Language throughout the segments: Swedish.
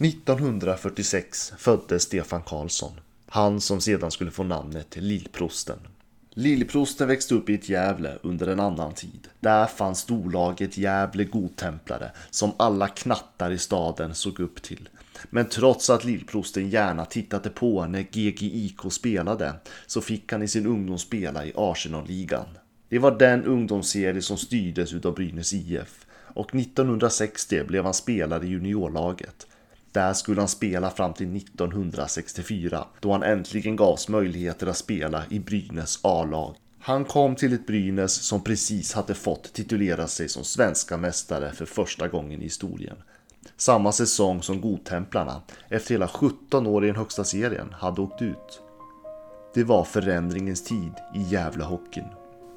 1946 föddes Stefan Karlsson. Han som sedan skulle få namnet Lillprosten. Lillprosten växte upp i ett Gävle under en annan tid. Där fanns storlaget Gävle godtemplare som alla knattar i staden såg upp till. Men trots att Lillprosten gärna tittade på när GGIK spelade så fick han i sin ungdom spela i Arsenal-ligan. Det var den ungdomsserie som styrdes utav Brynäs IF och 1960 blev han spelare i juniorlaget. Där skulle han spela fram till 1964 då han äntligen gavs möjligheter att spela i Brynäs A-lag. Han kom till ett Brynäs som precis hade fått titulera sig som svenska mästare för första gången i historien. Samma säsong som Godtemplarna, efter hela 17 år i den högsta serien, hade åkt ut. Det var förändringens tid i Gävlehockeyn.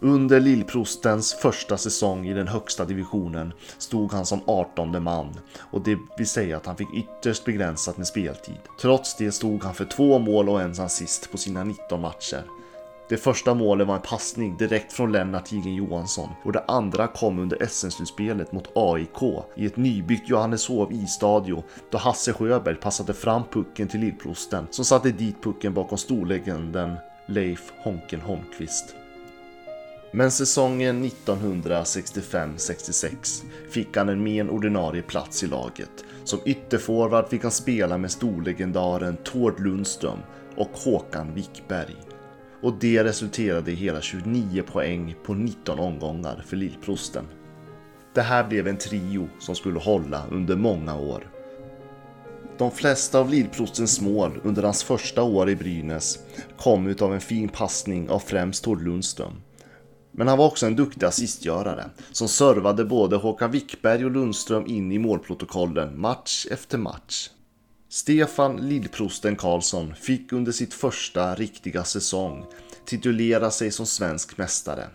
Under Lillprostens första säsong i den högsta divisionen stod han som 18 man och det vill säga att han fick ytterst begränsat med speltid. Trots det stod han för två mål och en assist på sina 19 matcher. Det första målet var en passning direkt från Lennart Tigen Johansson och det andra kom under SM-slutspelet mot AIK i ett nybyggt Johanneshov isstadio då Hasse Sjöberg passade fram pucken till Lillprosten som satte dit pucken bakom storlegenden Leif Honken Holmqvist. Men säsongen 1965-66 fick han en mer ordinarie plats i laget. Som ytterforward fick han spela med storlegendaren Tord Lundström och Håkan Wickberg. Och det resulterade i hela 29 poäng på 19 omgångar för Lillprosten. Det här blev en trio som skulle hålla under många år. De flesta av Lillprostens mål under hans första år i Brynäs kom utav en fin passning av främst Tord Lundström. Men han var också en duktig assistgörare som servade både Håkan Wickberg och Lundström in i målprotokollen match efter match. Stefan Lillprosten Karlsson fick under sitt första riktiga säsong titulera sig som svensk mästare.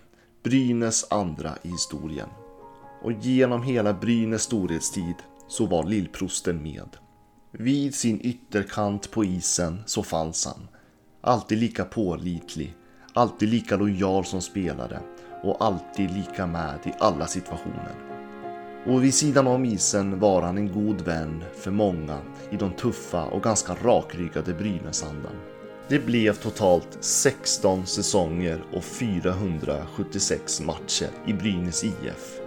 Brynäs andra i historien. Och genom hela Brynäs storhetstid så var Lillprosten med. Vid sin ytterkant på isen så fanns han. Alltid lika pålitlig Alltid lika lojal som spelare och alltid lika med i alla situationer. Och vid sidan om isen var han en god vän för många i de tuffa och ganska rakryggade Brynäsandan. Det blev totalt 16 säsonger och 476 matcher i Brynäs IF.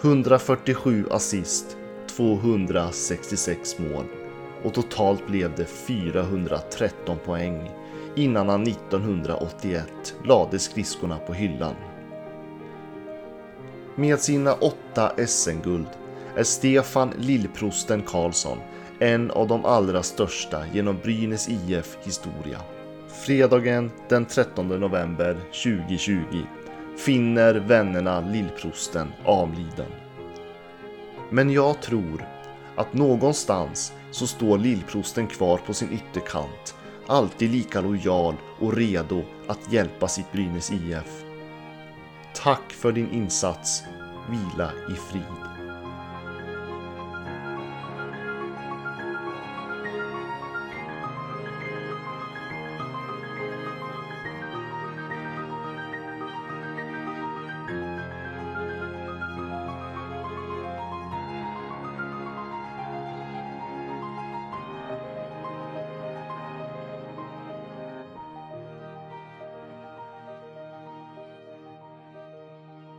147 assist, 266 mål och totalt blev det 413 poäng innan han 1981 lade skridskorna på hyllan. Med sina åtta SM-guld är Stefan Lillprosten Karlsson en av de allra största genom Brynäs IF historia. Fredagen den 13 november 2020 finner vännerna Lillprosten avliden. Men jag tror att någonstans så står Lillprosten kvar på sin ytterkant alltid lika lojal och redo att hjälpa sitt Brynäs IF. Tack för din insats. Vila i frid.